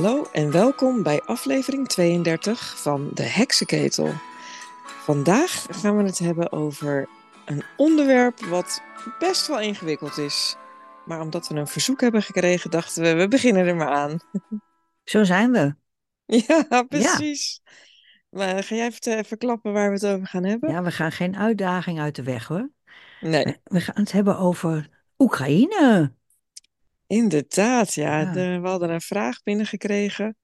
Hallo en welkom bij aflevering 32 van De Heksenketel. Vandaag gaan we het hebben over een onderwerp wat best wel ingewikkeld is. Maar omdat we een verzoek hebben gekregen, dachten we, we beginnen er maar aan. Zo zijn we. Ja, precies. Maar ga jij verte- verklappen waar we het over gaan hebben? Ja, we gaan geen uitdaging uit de weg hoor. Nee, We- We gaan het hebben over Oekraïne. Inderdaad. Ja, Ja. De- we hadden een vraag binnengekregen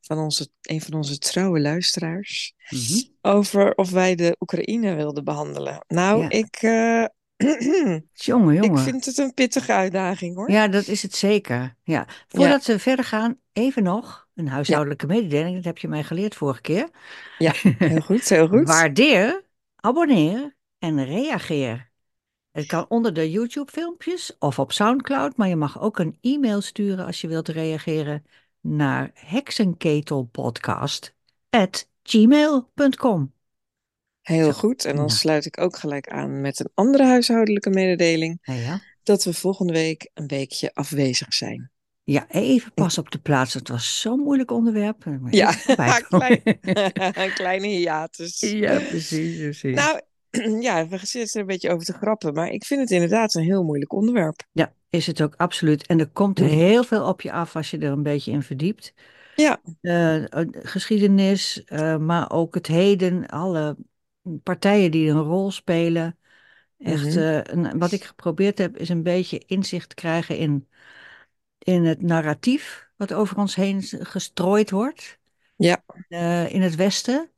van onze, een van onze trouwe luisteraars. Mhm. over of wij de Oekraïne wilden behandelen. Nou, Ja. ik, eh, Jongen, ik jongen. vind het een pittige uitdaging hoor. Ja, dat is het zeker. Ja. Voordat we verder gaan, even nog een huishoudelijke mededeling. Dat heb je mij geleerd vorige keer. Ja, heel goed, heel goed. Waardeer, abonneer en reageer. Het kan onder de YouTube-filmpjes of op SoundCloud, maar je mag ook een e-mail sturen als je wilt reageren naar heksenketelpodcast@gmail.com. Heel goed. En dan Ja. sluit ik ook gelijk aan met een andere huishoudelijke mededeling. Ja, ja. Dat we volgende week een weekje afwezig zijn. Ja, even pas op de plaats. Het was zo'n moeilijk onderwerp. Er Ja, komen. een kleine hiatus. Ja, precies, precies. Nou, ja, we zitten er een beetje over te grappen. Maar ik vind het inderdaad een heel moeilijk onderwerp. Ja, is het ook absoluut. En er komt heel veel op je af als je er een beetje in verdiept. Ja, eh, geschiedenis, eh, maar ook het heden, alle partijen die een rol spelen. Echt, Mhm. een- wat ik geprobeerd heb, is een beetje inzicht te krijgen in, in het narratief wat over ons heen gestrooid wordt ja. in het Westen.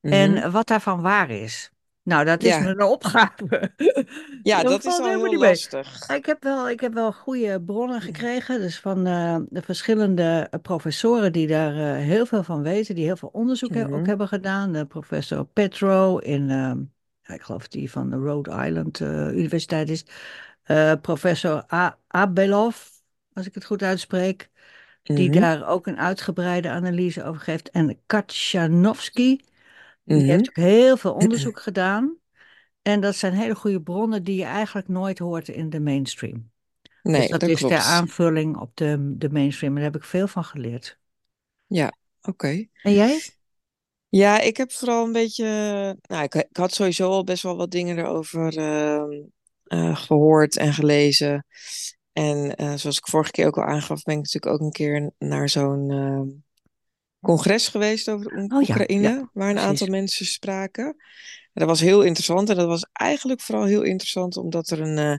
mhm. En wat daarvan waar is. Nou, dat is Ja. een opgave. ja, Dat is al helemaal heel mee. lastig. Ik heb wel, ik heb wel goede bronnen gekregen, dus van eh, de verschillende eh, professoren die daar eh, heel veel van weten, die heel veel onderzoek he- Mhm. ook hebben gedaan. De professor Petro in, ehm, ik geloof die van de Rhode Island Universiteit is. Professor A Abelov, als ik het goed uitspreek, die Mhm. daar ook een uitgebreide analyse over geeft. En Katjanovski, die Mhm. heeft ook heel veel onderzoek gedaan. En dat zijn hele goede bronnen die je eigenlijk nooit hoort in de mainstream. Nee, dus dat, dat is klopt. ter aanvulling op de, de mainstream. En daar heb ik veel van geleerd. Ja, oké. En jij? Ja, ik heb vooral een beetje. Nou, ik, ik had sowieso al best wel wat dingen erover ehm, eh, gehoord en gelezen. En eh, zoals ik vorige keer ook al aangaf, ben ik natuurlijk ook een keer naar zo'n ehm, congres geweest over Oh ja, Oekraïne, ja, waar een precies. aantal mensen spraken. En dat was heel interessant. En dat was eigenlijk vooral heel interessant omdat er een eh,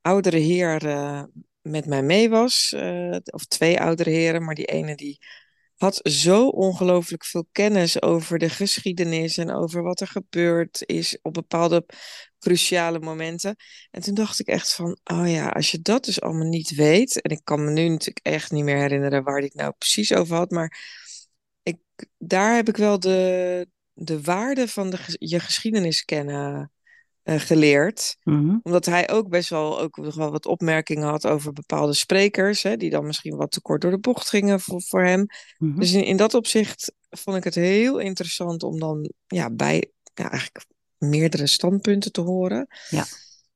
oudere heer eh, met mij mee was. eh, of twee oudere heren, maar die ene die had zo ongelooflijk veel kennis over de geschiedenis en over wat er gebeurd is op bepaalde cruciale momenten. En toen dacht ik echt van, oh ja, als je dat dus allemaal niet weet, en ik kan me nu natuurlijk echt niet meer herinneren waar het nou precies over had, maar ik, daar heb ik wel de, de waarde van de, je geschiedenis kennen eh, geleerd Mhm, omdat hij ook best wel, ook nog wel wat opmerkingen had over bepaalde sprekers, hè, die dan misschien wat te kort door de bocht gingen voor, voor hem. mhm. Dus in, in dat opzicht vond ik het heel interessant om dan ja, bij ja, eigenlijk meerdere standpunten te horen. Ja.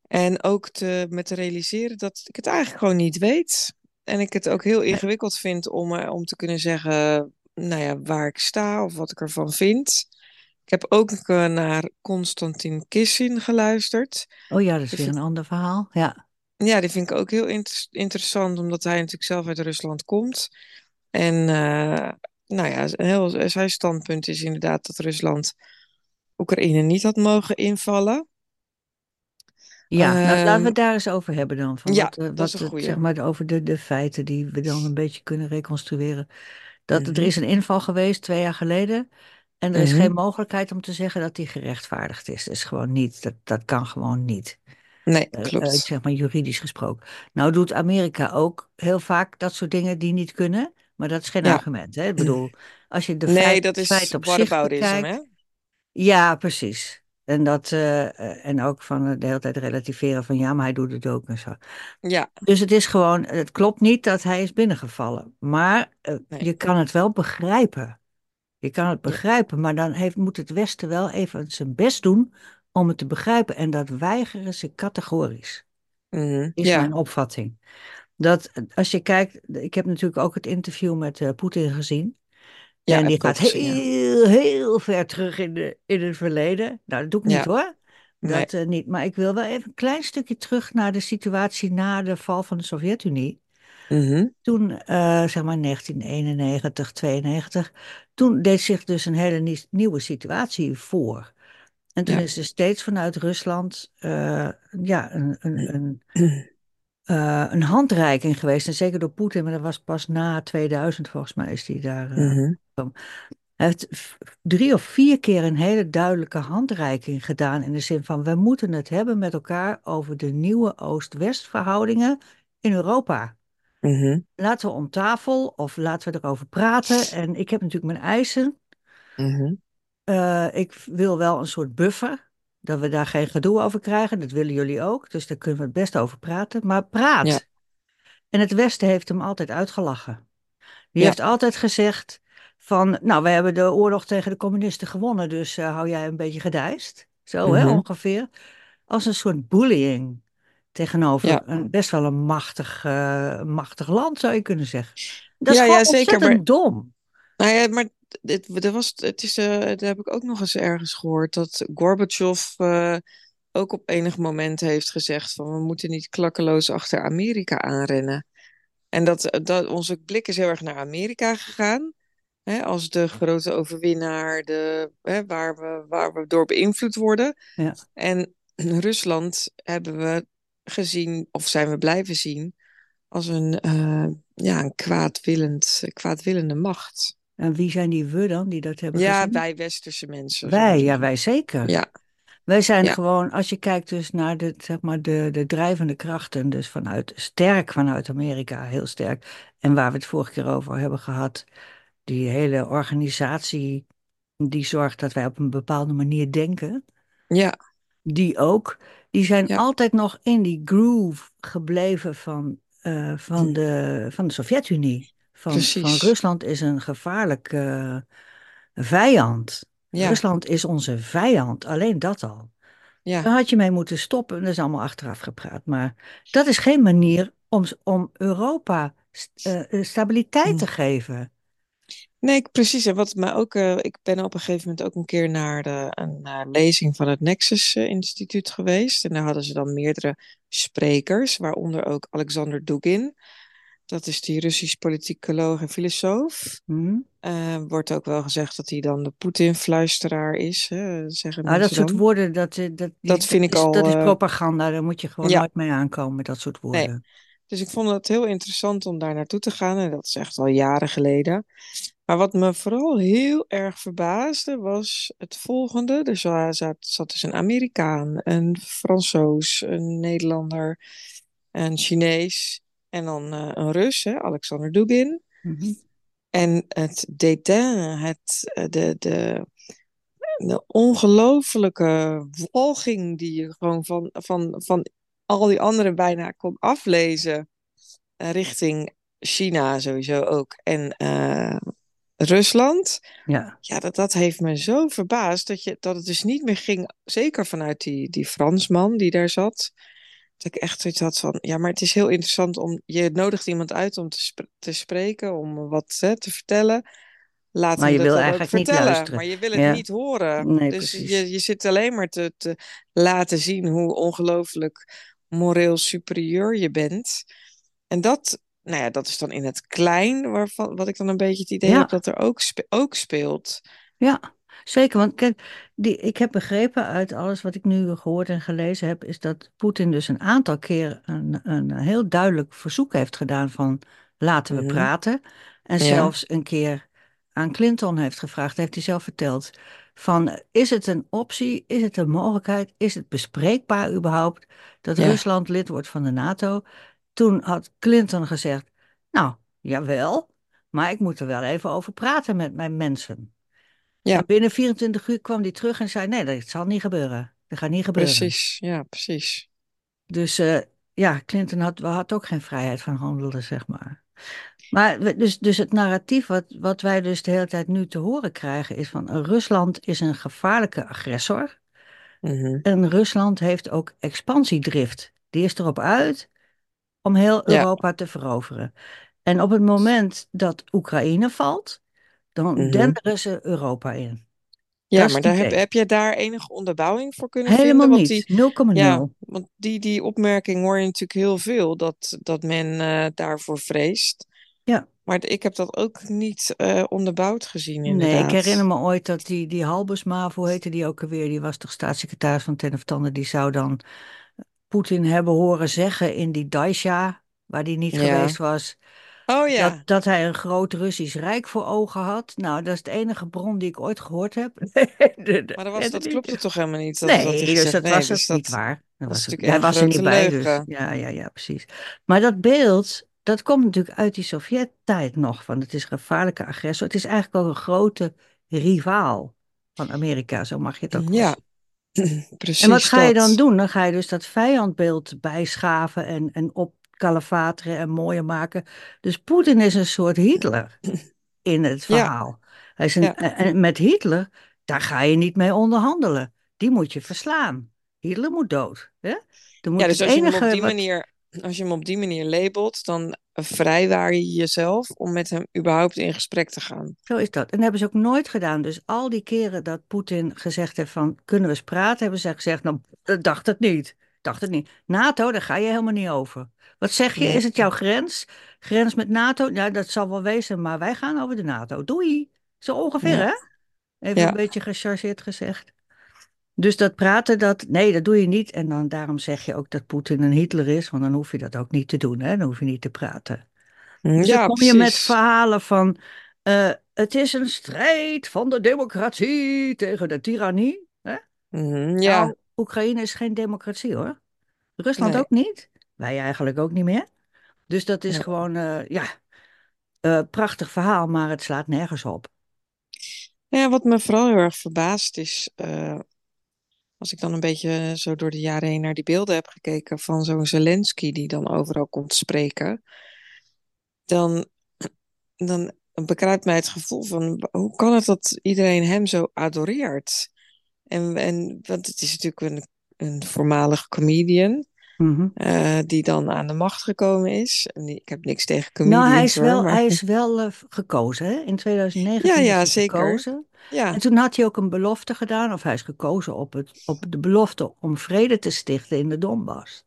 En ook te, me te realiseren dat ik het eigenlijk gewoon niet weet. En ik het ook heel ingewikkeld vind om, eh, om te kunnen zeggen nou ja, waar ik sta of wat ik ervan vind. Ik heb ook eh, naar Konstantin Kissin geluisterd. Oh ja, dat is Ik weer vind- een ander verhaal. Ja. Ja, die vind ik ook heel inter- interessant, omdat hij natuurlijk zelf uit Rusland komt. En eh, nou ja, heel, zijn standpunt is inderdaad dat Rusland Oekraïne niet had mogen invallen. Ja, nou, laten we Ehm, het daar eens over hebben dan. Van ja, wat, eh, dat wat is een het, goeie. zeg maar, over de, de feiten die we dan een beetje kunnen reconstrueren. Dat er Mhm. is een inval geweest twee jaar geleden. En er is Mhm. geen mogelijkheid om te zeggen dat die gerechtvaardigd is. Dat is gewoon niet. Dat, dat kan gewoon niet. Nee, Eh, eh, klopt. zeg maar juridisch gesproken. Nou doet Amerika ook heel vaak dat soort dingen die niet kunnen. Maar dat is geen Ja. argument. Hè? Ik bedoel, als je de Nee, feit, dat is feit op zich whataboutism, bekijkt. hè? Ja, precies. En, dat, eh, eh, en ook van eh, de hele tijd relativeren van ja, maar hij doet het ook en zo. Ja, Dus het is gewoon, het klopt niet dat hij is binnengevallen. Maar Nee. je kan het wel begrijpen. Je kan het begrijpen, maar dan heeft, moet het Westen wel even zijn best doen om het te begrijpen. En dat weigeren ze categorisch, mhm, is ja, mijn opvatting. Dat als je kijkt, ik heb natuurlijk ook het interview met Poetin gezien. Ja, En die gaat heel, heel ver terug in, de, in het verleden. Nou, dat doe ik niet hoor. nee. Dat eh, niet. Maar ik wil wel even een klein stukje terug naar de situatie na de val van de Sovjet-Unie. Mhm, Toen, eh, zeg maar 1991, 92, toen deed zich dus een hele nie- nieuwe situatie voor. En toen Ja. is er steeds vanuit Rusland eh, ja, een, een, een, een handreiking geweest. En zeker door Poetin, maar dat was pas na 2000 volgens mij is hij daar. Mhm, hij heeft drie of vier keer een hele duidelijke handreiking gedaan. In de zin van: we moeten het hebben met elkaar over de nieuwe Oost-West verhoudingen in Europa. mhm, Laten we om tafel of laten we erover praten. En ik heb natuurlijk mijn eisen. mhm. Eh, ik wil wel een soort buffer, dat we daar geen gedoe over krijgen. Dat willen jullie ook, dus daar kunnen we het best over praten. Maar praat. Ja, En het Westen heeft hem altijd uitgelachen. Die ja. heeft altijd gezegd van, nou, we hebben de oorlog tegen de communisten gewonnen, dus eh, hou jij een beetje gedijst. Zo, hè, mhm, ongeveer. Als een soort bullying tegenover Ja, een, best wel een machtig, eh, machtig land, zou je kunnen zeggen. Dat is ja, gewoon ja, zeker. Maar, dom. nou ja, maar dit, er was, het is, eh, dat heb ik ook nog eens ergens gehoord, dat Gorbachev ook op enig moment heeft gezegd van we moeten niet klakkeloos achter Amerika aanrennen. En dat, dat onze blik is heel erg naar Amerika gegaan. Hè, als de grote overwinnaar, de, hè, waar we, waar we door beïnvloed worden. Ja. En Rusland hebben we gezien, of zijn we blijven zien, als een, eh, ja, een kwaadwillend, kwaadwillende macht. En wie zijn die we dan die dat hebben Ja, gezien? wij westerse mensen, Wij, ja, wij zeker. Ja, Wij zijn ja, gewoon, als je kijkt dus naar de, zeg maar de, de drijvende krachten, dus vanuit, sterk vanuit Amerika, heel sterk. En waar we het vorige keer over hebben gehad, die hele organisatie die zorgt dat wij op een bepaalde manier denken, ja, die ook, die zijn ja, altijd nog in die groove gebleven van, eh, van de, van de Sovjet-Unie. Van, van. Rusland is een gevaarlijk eh, vijand. Ja, Rusland is onze vijand, alleen dat al. Daar ja. had je mee moeten stoppen. Dat is allemaal achteraf gepraat. Maar dat is geen manier om, om Europa st- eh, stabiliteit te geven. Nee, ik- precies. En wat me ook, eh, ik ben op een gegeven moment ook een keer naar de, een eh, lezing van het Nexus eh, Instituut geweest. En daar hadden ze dan meerdere sprekers, waaronder ook Alexander Dugin. Dat is die Russisch politicoloog en filosoof. Eh, wordt ook wel gezegd dat hij dan de Poetin-fluisteraar is, hè, zeggen Nou, dat soort woorden, dat, dat, Dat dat, vind ik is, dat al, is eh, propaganda. Daar moet je gewoon ja, nooit mee aankomen dat soort nee. woorden. Dus ik vond het heel interessant om daar naartoe te gaan. En dat is echt al jaren geleden. Maar wat me vooral heel erg verbaasde was het volgende. Er za- zat, zat dus een Amerikaan, een Fransoos, een Nederlander, een Chinees en dan eh, een Rus, hè, Alexander Dugin. Mhm. En het dédain, het, eh, de, de, de ongelofelijke walging die je gewoon van, van, van al die anderen bijna kon aflezen eh, richting China sowieso ook en Rusland. Ja, Ja, dat, dat heeft me zo verbaasd dat, je, dat het dus niet meer ging, zeker vanuit die, die Fransman die daar zat. Dat ik echt zoiets had van, ja, maar het is heel interessant om, je nodigt iemand uit om te, sp- te spreken, om wat hè, te vertellen. Laat maar je wil eigenlijk niet vertellen, luisteren. maar je wil het Ja, niet horen. nee, Dus je, je zit alleen maar te, te laten zien hoe ongelooflijk moreel superieur je bent. En dat, nou ja, dat is dan in het klein, waarvan, wat ik dan een beetje het idee heb dat er ook, spe- ook speelt. ja, zeker. Want kijk, die, ik heb begrepen uit alles wat ik nu gehoord en gelezen heb, is dat Poetin dus een aantal keer een, een heel duidelijk verzoek heeft gedaan van laten we praten. En Ja, zelfs een keer aan Clinton heeft gevraagd, heeft hij zelf verteld, van is het een optie, is het een mogelijkheid, is het bespreekbaar überhaupt dat ja, Rusland lid wordt van de NATO? Toen had Clinton gezegd, nou, jawel, maar ik moet er wel even over praten met mijn mensen. En ja, binnen 24 uur kwam hij terug en zei: Nee, dat zal niet gebeuren. Dat gaat niet gebeuren. precies. Ja, precies. Dus eh, ja, Clinton had, had ook geen vrijheid van handelen, zeg maar. Maar dus, dus het narratief wat, wat wij dus de hele tijd nu te horen krijgen is van Rusland is een gevaarlijke agressor. Mhm. En Rusland heeft ook expansiedrift. Die is erop uit om heel Ja. Europa te veroveren. En op het moment dat Oekraïne valt, dan Mhm. denderen ze Europa in. Ja, maar daar heb, heb je daar enige onderbouwing voor kunnen Helemaal vinden? Want niet. die, 0,0. ja, want die, die opmerking hoor je natuurlijk heel veel, dat, dat men eh, daarvoor vreest. Ja. Maar ik heb dat ook niet eh, onderbouwd gezien, Nee, ik herinner me ooit dat die, die Halbesma, of hoe heette die ook alweer? Die was toch staatssecretaris van Ten of het Ander. Die zou dan Poetin hebben horen zeggen in die Daisha, waar die niet Ja. geweest was, Oh ja, dat, dat hij een groot Russisch rijk voor ogen had. Nou, dat is de enige bron die ik ooit gehoord heb. Maar dat, was, dat klopte toch helemaal niet? Dat, dat hij Nee, dus dat nee, was dus niet dat, waar. Dat dat was hij een was er niet bij, dus ja, ja, ja, precies. Maar dat beeld, dat komt natuurlijk uit die Sovjet-tijd nog, van het is een gevaarlijke agressor. Het is eigenlijk ook een grote rivaal van Amerika, zo mag je het ook Ja. Precies En wat ga je dan doen? Dan ga je dus dat vijandbeeld bijschaven en, en opkalevateren en mooier maken. Dus Poetin is een soort Hitler in het Ja, verhaal. Hij is een, ja. en met Hitler, daar ga je niet mee onderhandelen. Die moet je verslaan. Hitler moet dood. Hè? Dan moet Ja, dus het als je hem op enige die manier, als je hem op die manier labelt, dan vrijwaar je jezelf om met hem überhaupt in gesprek te gaan. Zo is dat. En dat hebben ze ook nooit gedaan. Dus al die keren dat Poetin gezegd heeft van kunnen we eens praten, hebben ze gezegd, nou, dacht het niet. Dacht het niet. NATO, daar ga je helemaal niet over. Wat zeg je? Nee. Is het jouw grens? Grens met NATO? Ja, dat zal wel wezen, maar wij gaan over de NATO. Doei. Zo ongeveer, Ja, hè? Even ja. een beetje gechargeerd gezegd. Dus dat praten, dat, nee, dat doe je niet. En dan, daarom zeg je ook dat Poetin een Hitler is, want dan hoef je dat ook niet te doen, hè? Dan hoef je niet te praten. Dus dan Ja, kom je met verhalen van, eh, het is een strijd van de democratie tegen de tirannie. Hè? Mhm, Ja, Nou, Oekraïne is geen democratie hoor. Rusland nee. ook niet. Wij eigenlijk ook niet meer. Dus dat is Ja. gewoon, eh, ja, eh, prachtig verhaal, maar het slaat nergens op. Ja, wat me vooral heel erg verbaast is, als ik dan een beetje zo door de jaren heen naar die beelden heb gekeken van zo'n Zelensky die dan overal komt spreken, dan, dan bekruipt mij het gevoel van hoe kan het dat iedereen hem zo adoreert? En, en want het is natuurlijk een, een voormalig comedian Mhm. eh, die dan aan de macht gekomen is. En ik heb niks tegen Nou, hij comedians is hoor, wel, maar hij is wel eh, gekozen. Hè? In 2019 ja, ja, zeker. gekozen. En Ja, toen had hij ook een belofte gedaan, of hij is gekozen op, het, op de belofte om vrede te stichten in de Donbass.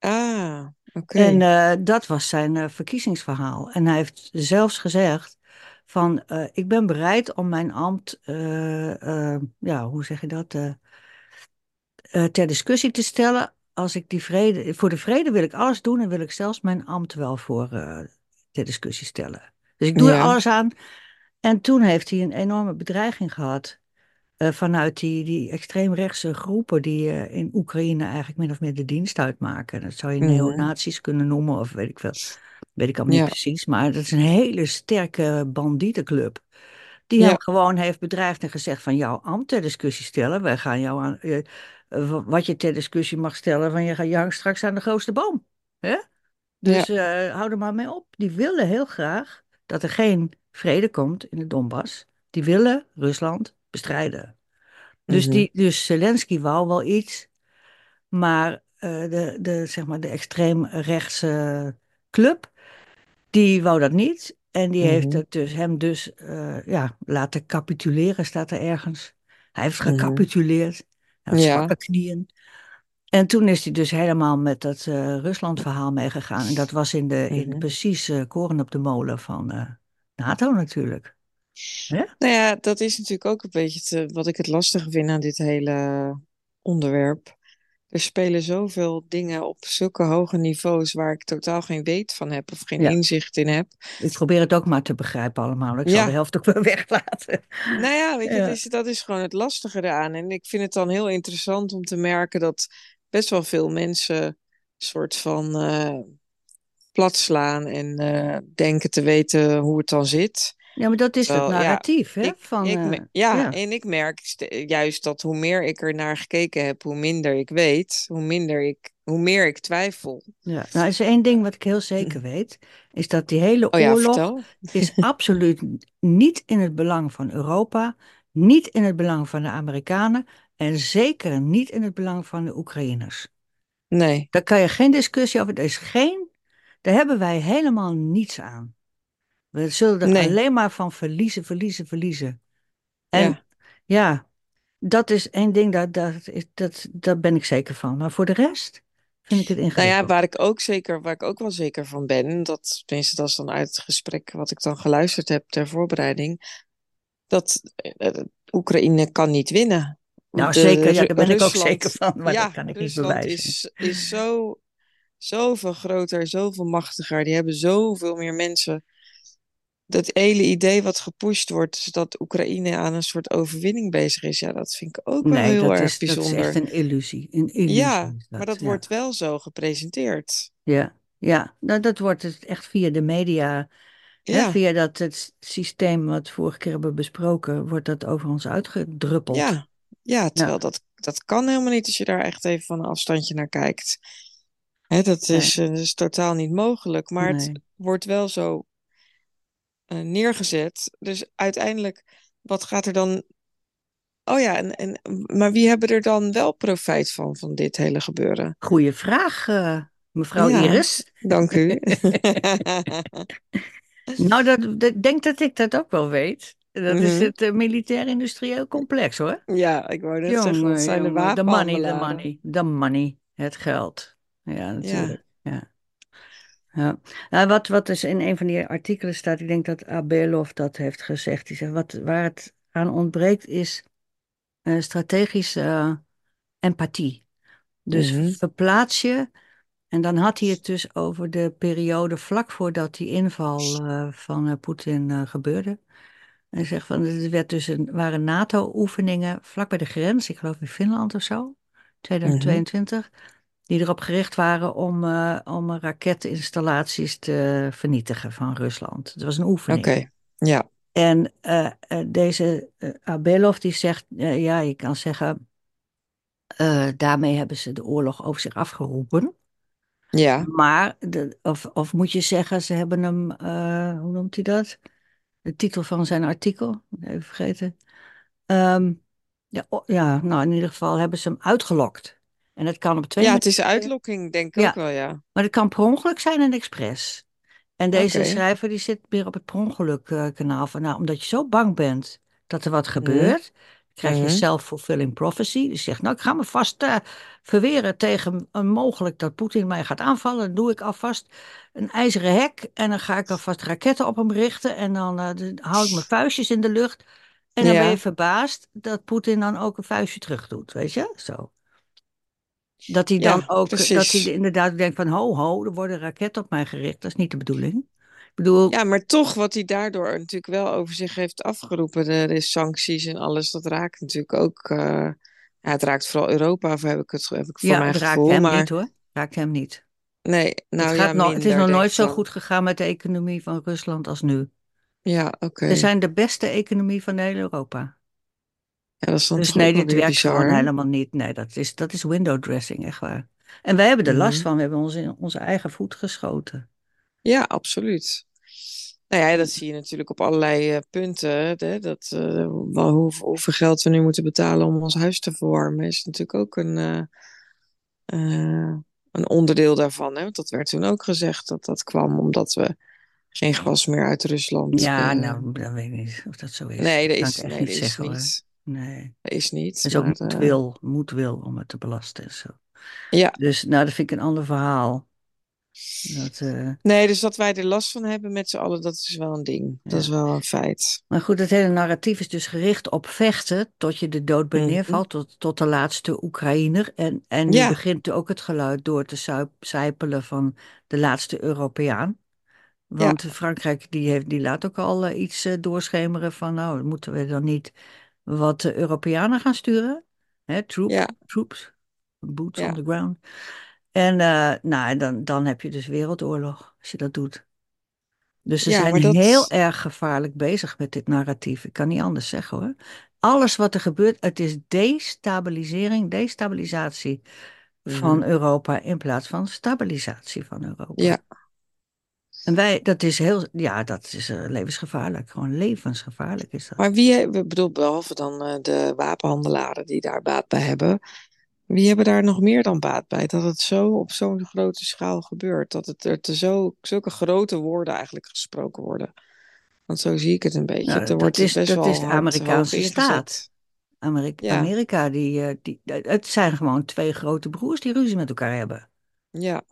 ah, oké. En eh, dat was zijn verkiezingsverhaal. En hij heeft zelfs gezegd van, ik ben bereid om mijn ambt, ja, hoe zeg je dat, ter discussie te stellen. Als ik die vrede, voor de vrede wil ik alles doen en wil ik zelfs mijn ambt wel voor eh, ter discussie stellen. Dus ik doe er alles aan. En toen heeft hij een enorme bedreiging gehad eh, vanuit die, die extreemrechtse groepen die eh, in Oekraïne eigenlijk min of meer de dienst uitmaken. Dat zou je mhm, neonazies kunnen noemen of weet ik veel. Weet ik allemaal niet precies. Maar dat is een hele sterke bandietenclub. Die hem ja, gewoon heeft bedreigd en gezegd van jouw ambt ter discussie stellen. Wij gaan jou aan, wat je ter discussie mag stellen, van je, gaat- je hangt straks aan de grootste boom. Hè? ja, Dus eh, hou er maar mee op. Die willen heel graag dat er geen vrede komt in de Donbass. Die willen Rusland bestrijden. Dus, mhm, die, dus Zelensky wou wel iets, maar eh, de, de, zeg maar de extreemrechtse club, die wou dat niet. En die heeft mhm, het dus, hem dus eh, ja, laten capituleren, staat er ergens. Hij heeft mhm. gecapituleerd. Hij had Ja, zwakke knieën. En toen is hij dus helemaal met dat eh, Rusland-verhaal meegegaan. En dat was in de, in mhm. precies koren op de molen van eh, NATO natuurlijk. Hè? Nou ja, dat is natuurlijk ook een beetje te- wat ik het lastige vind aan dit hele onderwerp. Er spelen zoveel dingen op zulke hoge niveaus waar ik totaal geen weet van heb of geen Ja, inzicht in heb. ik probeer het ook maar te begrijpen allemaal. Ik zal de helft ook wel weglaten. nou ja, weet je, Ja, is, dat is gewoon het lastige eraan. En ik vind het dan heel interessant om te merken dat best wel veel mensen een soort van eh plat slaan en eh, denken te weten hoe het dan zit. Ja, maar dat is het Terwijl, ja, narratief hè? ik, van, ik, eh, ja, ja. en ik merk juist dat hoe meer ik er naar gekeken heb, hoe minder ik weet, hoe minder ik, hoe meer ik twijfel. Ja, nou is er één ding wat ik heel zeker weet, is dat die hele Oh ja, oorlog vertel. is absoluut niet in het belang van Europa, niet in het belang van de Amerikanen en zeker niet in het belang van de Oekraïners. Nee. Daar kan je geen discussie over. Er is geen Daar hebben wij helemaal niets aan. We zullen er Nee, alleen maar van verliezen, verliezen, verliezen. En ja. ja, dat is één ding, dat, dat, is- dat, daar ben ik zeker van. Maar voor de rest vind ik het Nou ja, ingewikkeld. waar ik ook zeker, waar ik ook wel zeker van ben, dat, tenminste, dat is dan uit het gesprek wat ik dan geluisterd heb ter voorbereiding, dat eh, Oekraïne kan niet winnen. Nou, De, zeker, ja, daar ben ik ook zeker van, maar dat ja, kan ik niet bewijzen. is, is zo, zoveel groter, zoveel machtiger. Die hebben zoveel meer mensen. Dat hele idee wat gepusht wordt, is dat Oekraïne aan een soort overwinning bezig is. Ja, dat vind ik ook wel Nee, heel dat erg is, dat is echt bijzonder. een illusie. Een illusie Ja, maar dat, wordt wel zo gepresenteerd. Ja, ja. Nou, dat wordt het echt via de media, hè, via dat het systeem wat we vorige keer hebben besproken, wordt dat over ons uitgedruppeld. ja, ja, terwijl dat, dat kan helemaal niet als je daar echt even van een afstandje naar kijkt. Hè, dat nee, is, eh, dat is totaal niet mogelijk, maar het wordt wel zo eh, neergezet. Dus uiteindelijk, wat gaat er dan... Oh ja, en, en, maar wie hebben er dan wel profijt van, van dit hele gebeuren? Goeie vraag, eh, mevrouw Ja, Iris. dank u. Nou, dat, denk dat ik dat ook wel weet. Dat is Mhm. het eh, militair-industrieel complex, hoor. Ja, ik wou net zeggen, dat Jongen, zijn de money, de money, de money, het geld. Ja, Ja, natuurlijk. Ja. Ja. Nou, wat, wat dus in een van die artikelen staat, ik denk dat Abelov dat heeft gezegd. Die zegt, wat, waar het aan ontbreekt is eh, strategische eh, empathie. Dus mhm, verplaats je, en dan had hij het dus over de periode vlak voordat die inval eh, van Poetin gebeurde. Hij zegt van, er werd dus een, waren NATO-oefeningen vlak bij de grens, ik geloof in Finland of zo, mhm. 2022, die erop gericht waren om, eh, om raketinstallaties te vernietigen van Rusland. Het was een oefening. Oké, ja, En eh, eh, deze Abelov die zegt, ja, je kan zeggen, daarmee hebben ze de oorlog over zich afgeroepen. ja, Maar, de, of, of moet je zeggen, ze hebben hem, hoe noemt hij dat? De titel van zijn artikel, even vergeten. Ehm, ja, ja, nou in ieder geval hebben ze hem uitgelokt. En dat kan op twee ja, het is uitlokking, denk ik ook wel, ja. maar het kan per ongeluk zijn en expres. En deze schrijver die zit weer op het per ongeluk eh, kanaal van, nou, omdat je zo bang bent dat er wat mhm, gebeurt, krijg je mhm. self-fulfilling prophecy. Dus je zegt, nou, ik ga me vast eh, verweren tegen een mogelijk dat Poetin mij gaat aanvallen. Dan doe ik alvast een ijzeren hek en dan ga ik alvast raketten op hem richten en dan eh, de- hou ik mijn vuistjes in de lucht. En dan ben je verbaasd dat Poetin dan ook een vuistje terug doet, weet je? Zo. Dat hij dan ja, ook, dat hij inderdaad denkt van, ho, ho, er worden raketten op mij gericht. Dat is niet de bedoeling. Ik bedoel, Ja, maar toch wat hij daardoor natuurlijk wel over zich heeft afgeroepen, de, sancties en alles, dat raakt natuurlijk ook, eh, ja, het raakt vooral Europa, of heb ik het, heb ik voor ja, mijn het raakt gevoel, hem maar niet hoor. Raakt hem niet. nee, Het nou gaat ja, nog, het is nog nooit zo goed gegaan met de economie van Rusland als nu. Ja, We oké. zijn de beste economie van heel Europa. Ja, dat is dan Dus nee, dit werkt gewoon helemaal niet. Nee, dat is, dat is window dressing, echt waar. En wij hebben er last Mhm. van. We hebben ons in onze eigen voet geschoten. Ja, absoluut. Nou ja, dat zie je natuurlijk op allerlei eh, punten. Hè, dat, wel hoe, hoeveel geld we nu moeten betalen om ons huis te verwarmen, is natuurlijk ook een, eh, een onderdeel daarvan. Hè? Want dat werd toen ook gezegd dat dat kwam omdat we geen gas meer uit Rusland. Ja, nou, dan weet ik niet of dat zo is. nee, Dat is, nee, niet dat is niet. Nee. Dat is niet. Het is ook Maar eh, moedwil, moedwil om het te belasten en zo. ja, Dus nou, dat vind ik een ander verhaal. Dat, eh, nee, dus dat wij er last van hebben met z'n allen, dat is wel een ding. Dat is wel een feit. Maar goed, het hele narratief is dus gericht op vechten tot je de dood Mhm. neervalt, tot, tot de laatste Oekraïner. En, en nu Ja, begint ook het geluid door te sijpelen van de laatste Europeaan. ja, Want Frankrijk die heeft, die laat ook al eh, iets doorschemeren van, nou, moeten we dan niet wat eh, Europeanen gaan sturen? Hè, troop, ja, troops, boots on the ground. En uh, nou, dan, dan heb je dus wereldoorlog als je dat doet. Dus ze Ja, zijn dat... heel erg gevaarlijk bezig met dit narratief. Ik kan niet anders zeggen hoor. Alles wat er gebeurt, het is destabilisering, destabilisatie van Mhm. Europa in plaats van stabilisatie van Europa. Ja, En wij, dat is heel, ja, dat is uh, levensgevaarlijk. Gewoon levensgevaarlijk is dat. maar wie, bedoel, behalve dan uh, de wapenhandelaren die daar baat bij hebben, wie hebben daar nog meer dan baat bij? Dat het zo op zo'n grote schaal gebeurt. Dat het er te zo, zulke grote woorden eigenlijk gesproken worden. Want zo zie ik het een beetje. Nou, er dat wordt is, best dat wel is de hoog Amerikaanse staat. Amerika, Ja, Amerika die, eh, die, het zijn gewoon twee grote broers die ruzie met elkaar hebben. ja,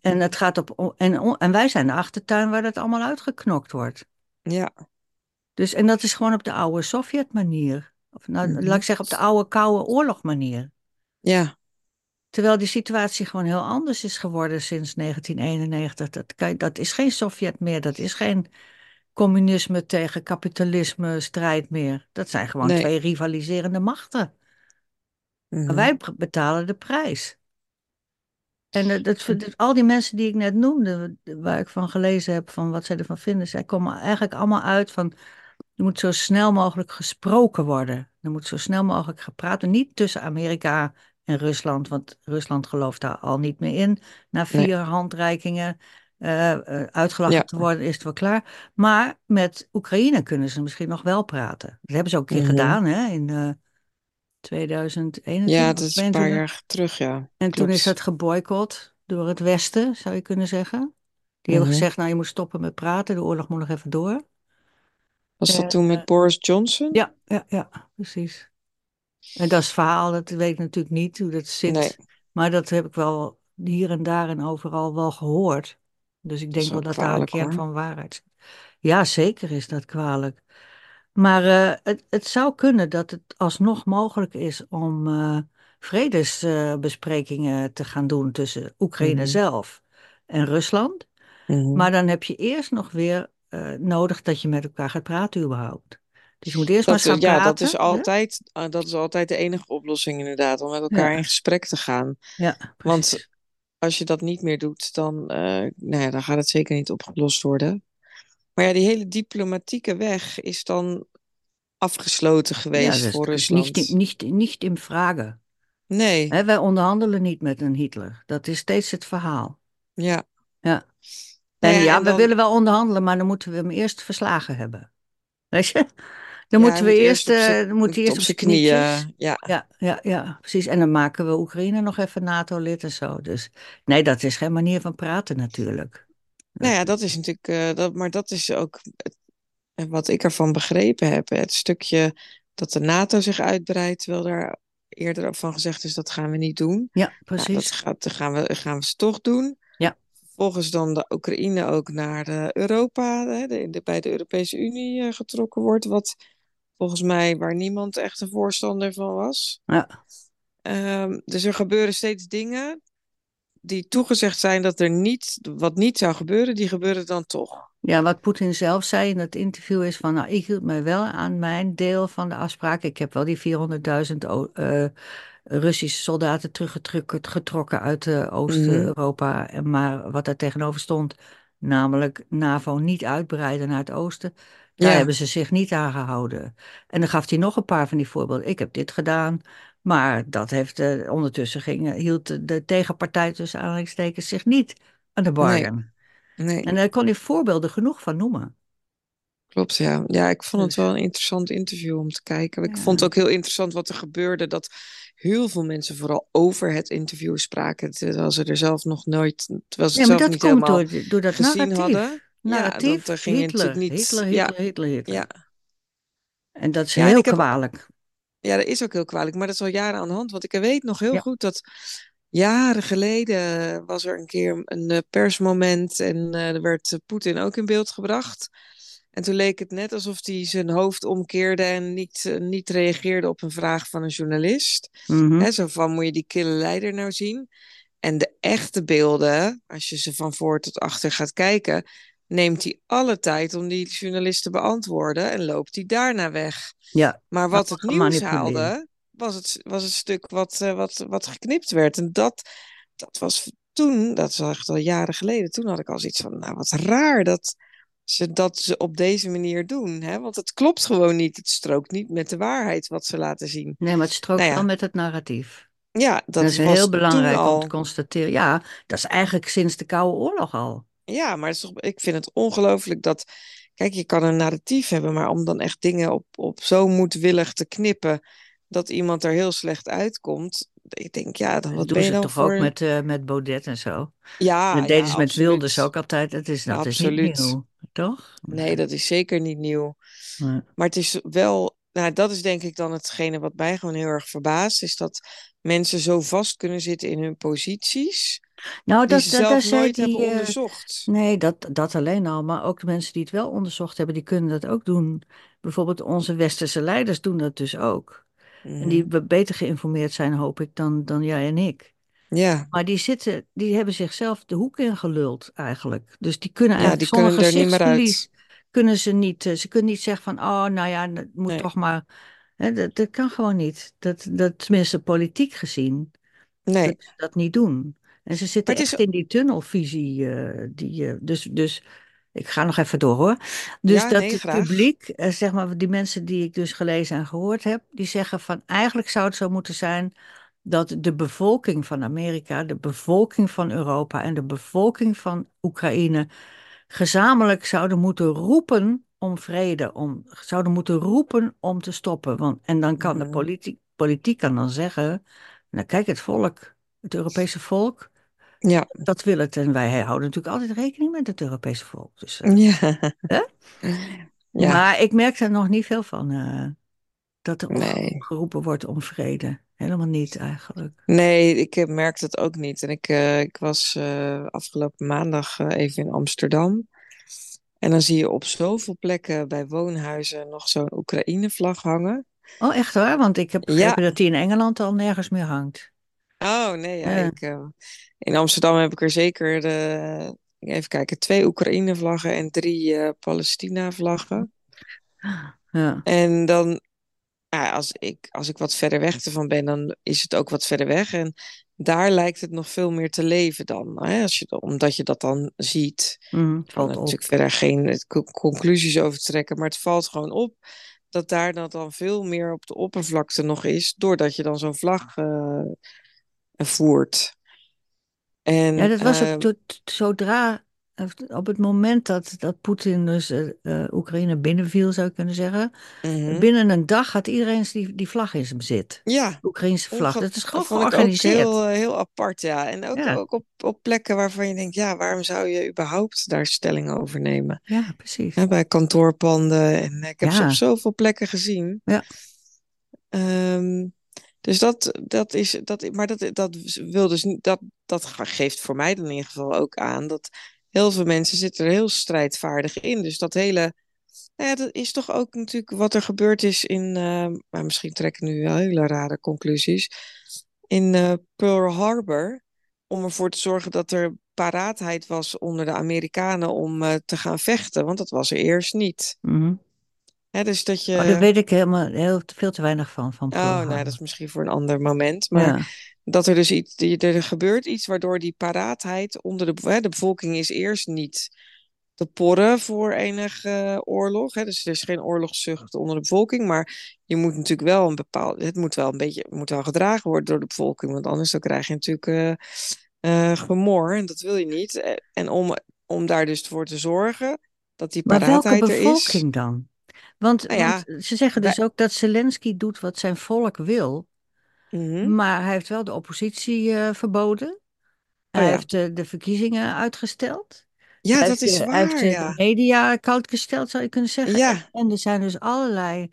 En, het gaat op, en, en wij zijn de achtertuin waar dat allemaal uitgeknokt wordt. ja. Dus, en dat is gewoon op de oude Sovjet-manier. Of nou, laat mhm. ik zeggen, op de oude koude oorlog-manier. Ja, Terwijl die situatie gewoon heel anders is geworden sinds 1991. Dat, kan dat is geen Sovjet meer, dat is geen communisme tegen kapitalisme strijd meer. Dat zijn gewoon nee. twee rivaliserende machten. En mhm. wij betalen de prijs. En eh, dat, dat- al die mensen die ik net noemde, waar ik van gelezen heb, van wat zij ervan vinden, zij komen eigenlijk allemaal uit van, er moet zo snel mogelijk gesproken worden. Er moet zo snel mogelijk gepraat worden. Niet tussen Amerika en Rusland, want Rusland gelooft daar al niet meer in. Na Nee. vier handreikingen eh, eh, uitgelachen Ja, te worden, is het wel klaar. Maar met Oekraïne kunnen ze misschien nog wel praten. Dat hebben ze ook een keer mhm. gedaan, hè, in eh Ja, 2021 dat is een paar 22. jaar terug, ja. En toen is het geboycott door het Westen, zou je kunnen zeggen. Die hebben Mhm. gezegd, nou je moet stoppen met praten, de oorlog moet nog even door. Was dat En, toen eh, met Boris Johnson? ja, ja, ja, precies. En dat is het verhaal, dat weet ik natuurlijk niet hoe dat Nee, zit. Maar dat heb ik wel hier en daar en overal wel gehoord. Dus ik dat denk wel dat daar een kern van waarheid zit. Ja, zeker is dat kwalijk. Maar eh, het, het zou kunnen dat het alsnog mogelijk is om eh, vredesbesprekingen te gaan doen tussen Oekraïne Mhm. zelf en Rusland. Mhm. Maar dan heb je eerst nog weer eh, nodig dat je met elkaar gaat praten überhaupt. Dus je moet eerst maar Dat, eh, gaan ja, dat is. Hè? altijd, dat is altijd de enige oplossing inderdaad, om met elkaar in gesprek te gaan. ja, Want precies. als je dat niet meer doet, dan, eh, nou ja, dan gaat het zeker niet opgelost worden. Maar ja, die hele diplomatieke weg is dan afgesloten geweest dus voor het is niet, Rusland. niet, niet in vragen. Nee, Hè, wij onderhandelen niet met een Hitler. Dat is steeds het verhaal. ja. Ja. Nou En ja, ja, en we dan, willen wel onderhandelen, maar dan moeten we hem eerst verslagen hebben. Weet je? Dan ja, moeten we eerst, eerst eh, dan moet hij moet eerst op zijn knieën, ja. Ja, ja, ja, precies. En dan maken we Oekraïne nog even NATO-lid en zo. Dus nee, dat is geen manier van praten natuurlijk. Nou ja, dat is natuurlijk, eh, dat, maar dat is ook het- wat ik ervan begrepen heb. Het stukje dat de NATO zich uitbreidt, terwijl daar eerder van gezegd is dat gaan we niet doen. ja, Nou, dat precies. gaat, dat gaan we, gaan we ze toch doen. Ja, Vervolgens dan de Oekraïne ook naar de Europa, hè, de, de- bij de Europese Unie eh, getrokken wordt. Wat volgens mij waar niemand echt een voorstander van was. ja. Ehm, dus er gebeuren steeds dingen die toegezegd zijn dat er niet, wat niet zou gebeuren, die gebeuren dan toch. Ja, wat Poetin zelf zei in dat interview is van, nou, ik hield mij wel aan mijn deel van de afspraak. Ik heb wel die 400.000 o- eh, Russische soldaten teruggetrokken uit eh. Oost-Europa. En Maar wat daar tegenover stond, namelijk NAVO niet uitbreiden naar het oosten, daar Ja, hebben ze zich niet aan gehouden. En dan gaf hij nog een paar van die voorbeelden. Ik heb dit gedaan, maar dat heeft, eh, ondertussen ging, hield de, tegenpartij tussen aanhalingstekens zich niet aan de nee, bargain. nee, En daar kon hij voorbeelden genoeg van noemen. klopt, ja. Ja, ik vond het Dus wel een interessant interview om te kijken. Ik vond het ook heel interessant wat er gebeurde, dat heel veel mensen vooral over het interview spraken, terwijl ze er zelf nog nooit, terwijl ze ja zelf niet helemaal door, door dat gezien narratief. hadden. Ja, dat Narratief, er ging je Hitler, niet. Hitler, Ja, Hitler, Hitler, Hitler. ja, En dat is heel heb kwalijk. Ja, dat is ook heel kwalijk, maar dat is al jaren aan de hand. Want ik weet nog heel Ja, goed dat jaren geleden was er een keer een eh, persmoment en eh, er werd eh, Poetin ook in beeld gebracht. En toen leek het net alsof hij zijn hoofd omkeerde en niet, niet reageerde op een vraag van een journalist. Hè, zo van, moet je die kille leider nou zien? En de echte beelden, als je ze van voor tot achter gaat kijken, neemt hij alle tijd om die journalist te beantwoorden en loopt hij daarna weg. Ja, Maar wat het nieuws haalde, was het, was het stuk wat, eh, wat, wat geknipt werd. En dat, dat was toen, dat is echt al jaren geleden, toen had ik al zoiets van, nou wat raar dat ze dat ze op deze manier doen. Hè? Want het klopt gewoon niet. Het strookt niet met de waarheid wat ze laten zien. Nee, maar het strookt Nou wel met het narratief. ja, dat dat is was heel belangrijk om te constateren. Ja, dat is eigenlijk sinds de Koude Oorlog al. Ja, maar toch, ik vind het ongelooflijk dat. Kijk, je kan een narratief hebben, maar om dan echt dingen op, op zo moedwillig te knippen dat iemand er heel slecht uitkomt, ik denk, ja, dan, Dat wat doen ben je ze dan toch ook met, eh, met Baudet en zo. Ja, Dat deden ja, ze met Wilders absoluut. ook altijd. Dat is, dat is niet Absoluut. nieuw, toch? Nee, dat is zeker niet nieuw. Nee. Maar het is wel, nou, dat is denk ik dan hetgene wat mij gewoon heel erg verbaast, is dat mensen zo vast kunnen zitten in hun posities, Nou, dat, dat, daar die. eh, onderzocht. nee, dat, dat alleen al. Maar ook de mensen die het wel onderzocht hebben, die kunnen dat ook doen. Bijvoorbeeld onze westerse leiders doen dat dus ook. En die Mhm. be- beter geïnformeerd zijn, hoop ik, dan, dan jij en ik. Ja, Maar die zitten, die hebben zichzelf de hoek ingeluld eigenlijk. Dus die kunnen ja, eigenlijk die kunnen er niet meer uit. kunnen ze niet, eh, ze kunnen niet zeggen van, oh, nou ja, het moet Nee, toch maar. Hè, dat, dat kan gewoon niet. Dat, dat, tenminste, politiek gezien, nee. kunnen ze dat niet doen. En ze zitten is, echt in die tunnelvisie. eh, die, eh, dus, dus ik ga nog even door hoor. Dus ja, dat nee, het graag. publiek, eh, zeg maar, die mensen die ik dus gelezen en gehoord heb, die zeggen van eigenlijk zou het zo moeten zijn dat de bevolking van Amerika, de bevolking van Europa en de bevolking van Oekraïne gezamenlijk zouden moeten roepen om vrede, om, zouden moeten roepen om te stoppen. Want, en dan kan de Mhm. politiek, politiek kan dan zeggen, nou kijk, het volk, het Europese volk, Ja, dat wil het. En wij houden natuurlijk altijd rekening met het Europese volk. Dus, eh, ja, hè? ja, Maar ik merk er nog niet veel van, eh, dat er nee. opgeroepen wordt om vrede. Helemaal niet eigenlijk. Nee, ik eh, merk dat ook niet. En ik, ik was afgelopen maandag even in Amsterdam. En dan zie je op zoveel plekken bij woonhuizen nog zo'n Oekraïne-vlag hangen. Oh, echt waar? Want ik heb Ja, begrepen dat die in Engeland al nergens meer hangt. Oh nee, ja, Ja. ik, eh, in Amsterdam heb ik er zeker, de, even kijken, twee Oekraïne-vlaggen en drie eh, Palestina-vlaggen. Ja. En dan, ja, als ik, als ik wat verder weg ervan ben, dan is het ook wat verder weg. En daar lijkt het nog veel meer te leven dan. Hè? Als je, omdat je dat dan ziet. Mm, valt op. natuurlijk verder geen eh, co- conclusies over trekken, maar het valt gewoon op dat daar dat dan veel meer op de oppervlakte nog is, doordat je dan zo'n vlag eh, voert. Ja, En dat was ook eh, t- zodra, op het moment dat, dat Poetin dus eh, Oekraïne binnenviel, zou je kunnen zeggen. mhm. Binnen een dag had iedereen die, die vlag in zijn bezit. ja, De Oekraïnse vlag. Dat is gewoon ook heel, georganiseerd. eh, heel apart, ja. En ook, Ja, ook op, op plekken waarvan je denkt, ja, waarom zou je überhaupt daar stelling over nemen? ja, precies. Hè, bij kantoorpanden en ik heb ze op Ja, zoveel plekken gezien. ja. Ehm, dus dat, dat is, dat, maar dat, dat wil dus dat, dat ge- geeft voor mij dan in ieder geval ook aan dat heel veel mensen zitten er heel strijdvaardig in. Dus dat hele, nou ja, dat is toch ook natuurlijk wat er gebeurd is in, eh, maar misschien trek ik nu wel hele rare conclusies, in eh, Pearl Harbor, om ervoor te zorgen dat er paraatheid was onder de Amerikanen om eh, te gaan vechten, want dat was er eerst niet. Mhm. Dus dat Oh, daar je, weet ik helemaal heel, veel te weinig van, van oh, nou, dat is misschien voor een ander moment, maar Ja. dat er dus iets, die- er gebeurt iets waardoor die paraatheid onder de, hè, de bevolking is eerst niet te porren voor enige oorlog. Hè. Dus er is geen oorlogszucht onder de bevolking, maar je moet natuurlijk wel een bepaald, het moet wel een beetje, moet wel gedragen worden door de bevolking, want anders dan krijg je natuurlijk eh, eh, gemor en dat wil je niet. Eh, En om, om daar dus voor te zorgen dat die Maar welke paraatheid er is, bevolking dan? Want, nou want ze zeggen wij, dus ook dat Zelensky doet wat zijn volk wil, mhm. maar hij heeft wel de oppositie eh, verboden. Oh Hij ja, heeft de verkiezingen uitgesteld. ja, Hij dat heeft, is eh, hij heeft waar, de media koud gesteld, zou je kunnen zeggen. En, Ja, en er zijn dus allerlei,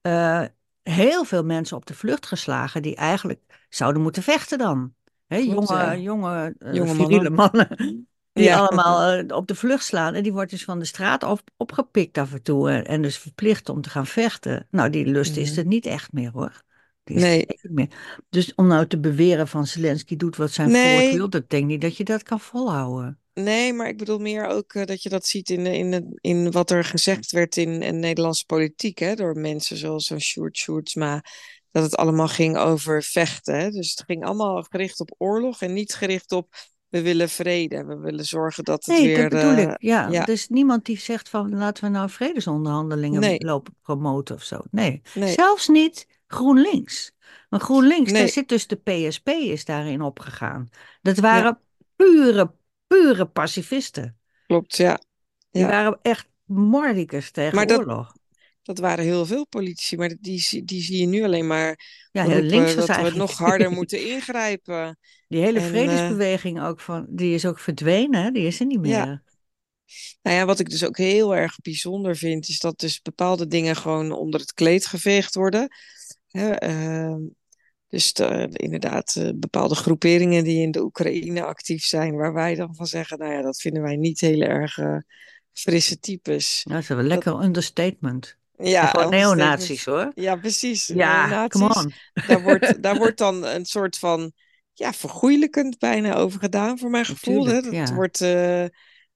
eh, heel veel mensen op de vlucht geslagen die eigenlijk zouden moeten vechten dan. Hè, jonge, jonge eh, Jonge viriele mannen. mannen die Ja, allemaal eh, op de vlucht slaan. En die wordt dus van de straat op, opgepikt af en toe. En, en dus verplicht om te gaan vechten. Nou, die lust is Mhm. er niet echt meer hoor. Die is Nee, niet meer. Dus om nou te beweren van Zelensky doet wat zijn volk nee, wil, dat denk niet dat je dat kan volhouden. nee, maar ik bedoel meer ook eh, dat je dat ziet in, in, in wat er gezegd werd in, in Nederlandse politiek, hè, door mensen zoals zo'n Sjoerd Sjoerdsma, dat het allemaal ging over vechten. Hè. Dus het ging allemaal gericht op oorlog en niet gericht op we willen vrede, we willen zorgen dat het Nee, dat weer, bedoel eh, ik. Ja, ja, is niemand die zegt van laten we nou vredesonderhandelingen nee, lopen promoten of zo. Nee, nee, zelfs niet GroenLinks. Maar GroenLinks, daar nee, zit dus de PSP is daarin opgegaan. Dat ja, waren pure, pure pacifisten. klopt, ja, Die ja. waren echt mordicus tegen Maar dat, oorlog. dat waren heel veel politici, maar die, zie- die zie je nu alleen maar Ja, heel links dat we nog harder moeten ingrijpen. Die hele En eh, vredesbeweging ook van, die is ook verdwenen, hè? Die is er niet ja, meer. nou ja, wat ik dus ook heel erg bijzonder vind, is dat dus bepaalde dingen gewoon onder het kleed geveegd worden. Ehm, dus de- inderdaad, eh, bepaalde groeperingen die in de Oekraïne actief zijn, waar wij dan van zeggen, nou ja, dat vinden wij niet heel erg eh, frisse types. Nou, dat is wel een Dat, lekker understatement. Ja, gewoon neonazies understatement. hoor. Ja, precies. Ja, come on. Daar wordt, daar wordt dan een soort van, ja, vergoeilijkend bijna over gedaan, voor mijn gevoel. Hè? Dat ja. wordt, eh,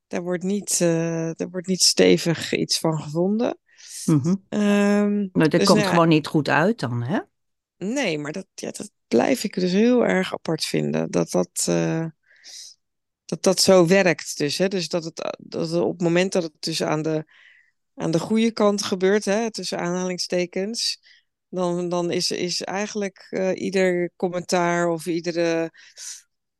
daar, wordt niet, eh, daar wordt niet stevig iets van gevonden. Mhm. Ehm, Maar dat dus komt nou gewoon niet goed uit dan, hè? nee, maar dat, ja, dat blijf ik dus heel erg apart vinden. Dat dat, eh, dat, dat zo werkt. Dus, hè? dus dat, het, dat het op het moment dat het dus aan de, aan de goede kant gebeurt, hè, tussen aanhalingstekens, dan, dan is, is eigenlijk eh, ieder commentaar of iedere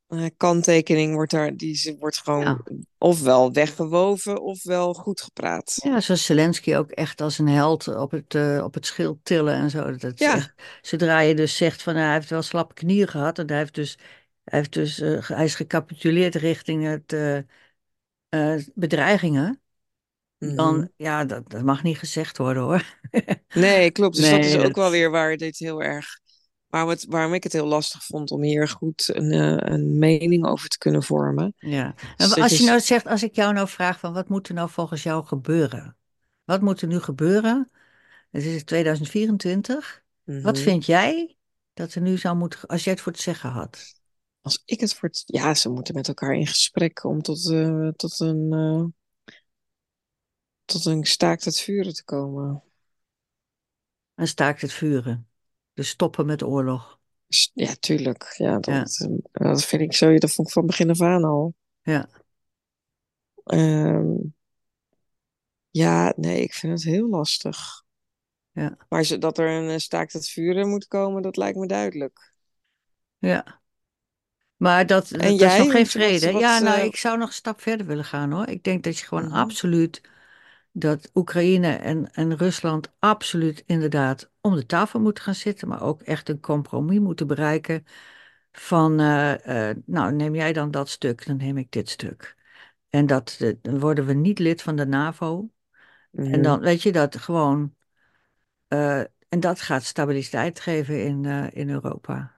eh, kanttekening wordt daar, die wordt gewoon Ja. ofwel weggewoven ofwel goed gepraat. Ja, zoals Zelensky ook echt als een held op het, eh, op het schild tillen en zo. Dat Ja, echt, zodra je dus zegt van nou, hij heeft wel slappe knieën gehad en hij heeft dus, hij heeft dus, hij is gecapituleerd richting het bedreigingen. Dan ja, dat, dat mag niet gezegd worden hoor. Nee, klopt. Dus dat is ook wel weer waar dit heel erg, waarom, het, waarom ik het heel lastig vond om hier goed een, eh, een mening over te kunnen vormen. ja. En Dus als je is, nou zegt, als ik jou nou vraag van wat moet er nou volgens jou gebeuren? Wat moet er nu gebeuren? Het is 2024. Wat mhm. vind jij dat er nu zou moeten, als jij het voor het zeggen had? Als ik het voor het, ja, ze moeten met elkaar in gesprek om tot, eh, tot een, eh, tot een staakt het vuren te komen. En staakt het vuren. Dus stoppen met oorlog. Ja, tuurlijk. Ja, dat, eh, dat vind ik zo, dat vond ik van begin af aan al. ja, Ehm, ja, nee, ik vind het heel lastig. ja, Maar dat er een staakt het vuren moet komen, dat lijkt me duidelijk. ja. Maar dat, En dat, dat is nog geen wat, vrede. Ja, nou, eh, ik zou nog een stap verder willen gaan hoor. Ik denk dat je gewoon mhm, absoluut, dat Oekraïne en, en Rusland absoluut inderdaad om de tafel moeten gaan zitten, maar ook echt een compromis moeten bereiken van, eh, eh, nou, neem jij dan dat stuk, dan neem ik dit stuk. En dat, eh, dan worden we niet lid van de NAVO. En mhm. dan weet je dat gewoon. en dat gaat stabiliteit geven in, in Europa.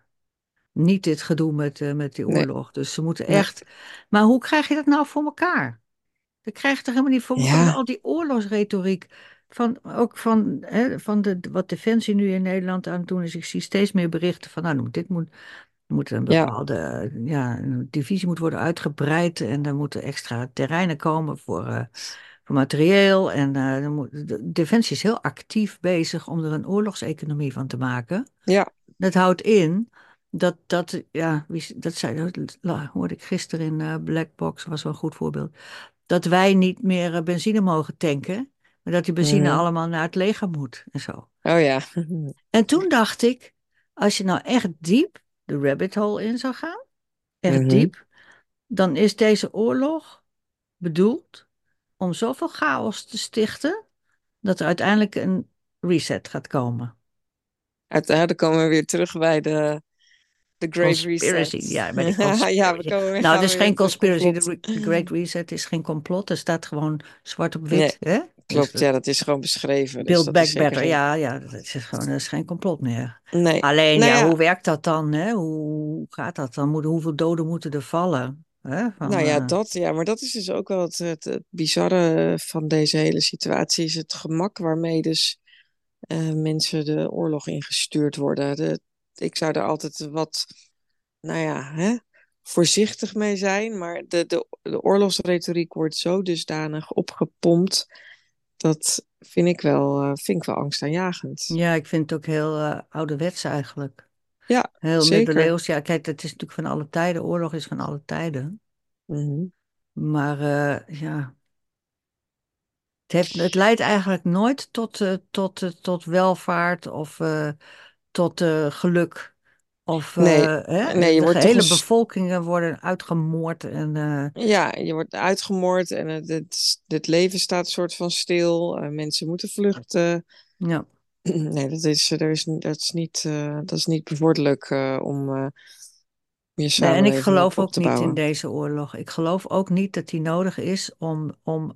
Niet dit gedoe met, met die Nee, oorlog. Dus ze moeten echt. Maar hoe krijg je dat nou voor elkaar? Dat krijg je toch helemaal niet voor Ja, al die oorlogsretoriek. Van, ook van, hè, van de, wat Defensie nu in Nederland aan het doen is. Ik zie steeds meer berichten van. Nou, dit moet, moet een bepaalde ja, een divisie moet worden uitgebreid. En er moeten extra terreinen komen voor, eh, voor materieel. En eh, moet, de Defensie is heel actief bezig om er een oorlogseconomie van te maken. ja. Dat houdt in dat, dat ja, wie, dat zei, dat hoorde ik gisteren in eh, Black Box, was wel een goed voorbeeld. Dat wij niet meer eh, benzine mogen tanken, maar dat die benzine mhm. allemaal naar het leger moet en zo. Oh ja. En toen dacht ik, als je nou echt diep de rabbit hole in zou gaan, echt Mhm. diep, dan is deze oorlog bedoeld om zoveel chaos te stichten, dat er uiteindelijk een reset gaat komen. Uiteindelijk komen we weer terug bij de, de Great Conspiracy, Reset. ja, bij de Ja, we conspiracy. komen weer, Nou, het is geen conspiracy. De, Great Reset is geen complot. Er staat gewoon zwart op Nee, wit. Hè? Dus klopt. Ja, dat is gewoon beschreven. Dus Build Back Better. geen... Ja, ja, dat is gewoon dat is geen complot meer. Nee. Alleen, Nou ja, hoe werkt dat dan? Hè? Hoe gaat dat dan? Moet, hoeveel doden moeten er vallen? Hè? Van, nou ja, eh, dat. Ja, maar dat is dus ook wel het, het, het bizarre van deze hele situatie. Is het gemak waarmee dus eh, mensen de oorlog ingestuurd worden. De, ik zou er altijd wat, nou ja, hè, voorzichtig mee zijn. Maar de, de, de oorlogsretoriek wordt zo dusdanig opgepompt. Dat vind ik wel, eh, vind ik wel angstaanjagend. ja, ik vind het ook heel eh, ouderwets eigenlijk. Ja, Heel zeker. middeleeuws. Ja, kijk, het is natuurlijk van alle tijden. Oorlog is van alle tijden. Mhm. Maar eh, ja, Het, heeft, het leidt eigenlijk nooit tot, tot, tot welvaart of tot eh, geluk Of Nee, eh, hè, nee, je de wordt eens, bevolkingen worden uitgemoord. En, eh, ja, je wordt uitgemoord en het, het, het leven staat soort van stil. Mensen moeten vluchten. ja. Nee, dat is, er is, dat is niet, dat is niet bevorderlijk om je Nee, en ik geloof ook niet in deze oorlog. Ik geloof ook niet dat die nodig is om, om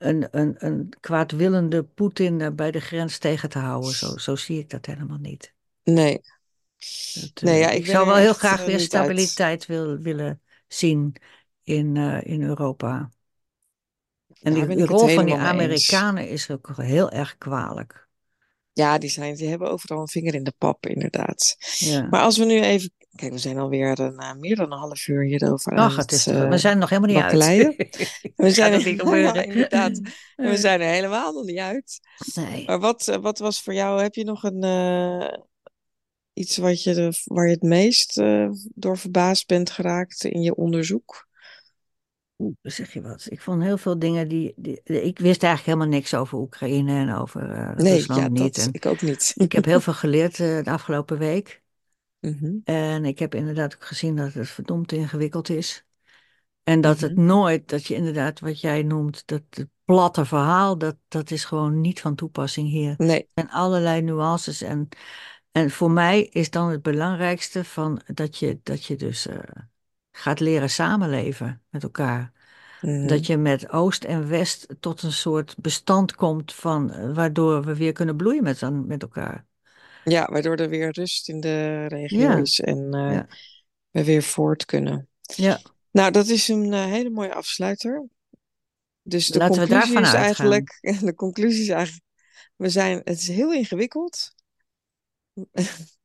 een, een, een kwaadwillende Poetin eh, bij de grens tegen te houden. Zo, zo zie ik dat helemaal niet. Nee, Dat, nee, ja, eh, ik zou wel heel graag eh, weer stabiliteit wil, willen zien in, in Europa. En die, rol van die eens. Amerikanen is ook heel erg kwalijk. Ja, die, zijn, die hebben overal een vinger in de pap, inderdaad. Ja. Maar als we nu even... Kijk, we zijn alweer een, eh, meer dan een half uur hierover Ach, het is toch, we eh zijn er nog helemaal niet uit. bakkeleien. We zijn ook niet er, ja, inderdaad. We Eh, zijn er helemaal nog niet uit. Nee. Maar wat, eh, wat was voor jou, heb je nog een, eh, iets wat je de, waar je het meest eh, door verbaasd bent geraakt in je onderzoek? Oeh, zeg je wat? Ik vond heel veel dingen die, die. Ik wist eigenlijk helemaal niks over Oekraïne en over eh, Nee, ja, Rusland niet. dat En ik ook niet. ik heb heel veel geleerd eh, de afgelopen week. Mhm, En ik heb inderdaad ook gezien dat het verdomd ingewikkeld is. En dat het mhm. nooit, dat je inderdaad wat jij noemt, dat het platte verhaal, dat, dat is gewoon niet van toepassing hier. Er Nee, zijn allerlei nuances. En, en voor mij is dan het belangrijkste van dat je, dat je dus eh, gaat leren samenleven met elkaar. Dat mhm. je met Oost en West tot een soort bestand komt van eh, waardoor we weer kunnen bloeien met, met elkaar. Ja, waardoor er weer rust in de regio Ja, is en eh, we weer voort kunnen. ja. Nou, dat is een eh, hele mooie afsluiter. Dus de Laten conclusie is uitgaan. eigenlijk, de conclusie is eigenlijk, we zijn, het is heel ingewikkeld.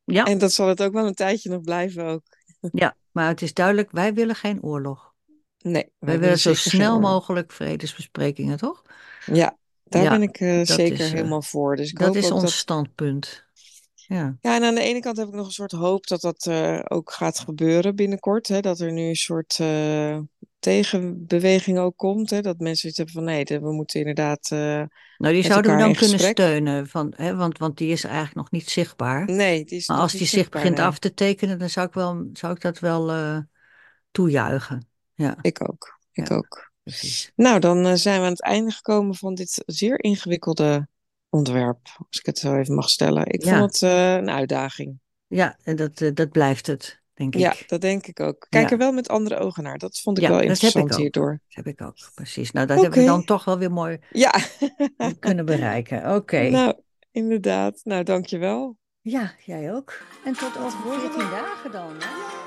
Ja, En dat zal het ook wel een tijdje nog blijven ook. ja, maar het is duidelijk, wij willen geen oorlog. Nee, wij Wij willen zo snel mogelijk vredesbesprekingen, toch? Ja, daar ben ik eh, zeker is, helemaal voor. Dus ik dat hoop is ook ons dat. standpunt. Ja. Ja, en aan de ene kant heb ik nog een soort hoop dat dat eh, ook gaat gebeuren binnenkort. Hè? Dat er nu een soort eh, tegenbeweging ook komt. Hè? Dat mensen iets hebben van nee, we moeten inderdaad eh, Nou, die zouden we dan kunnen gesprek. steunen, van, hè, want, want die is eigenlijk nog niet zichtbaar. Nee, die is Maar als die zich begint af te tekenen, dan zou ik, wel, zou ik dat wel toejuichen. Ja, Ik ook. Ik ja, ook. precies. Nou, dan zijn we aan het einde gekomen van dit zeer ingewikkelde onderwerp, als ik het zo even mag stellen. Ik vond Ja, het eh, een uitdaging. ja, en dat, eh, dat blijft het, denk Ja, ik. dat denk ik ook. Kijk er Ja, wel met andere ogen naar. Dat vond ik ja, wel ik interessant hierdoor. Dat heb ik ook, precies. Nou, dat hebben we dan toch wel weer mooi ja. kunnen bereiken. Oké. Nou, inderdaad. Nou, dankjewel. Ja, jij ook. En tot over Tot de 14 volgende. dagen dan. Hè?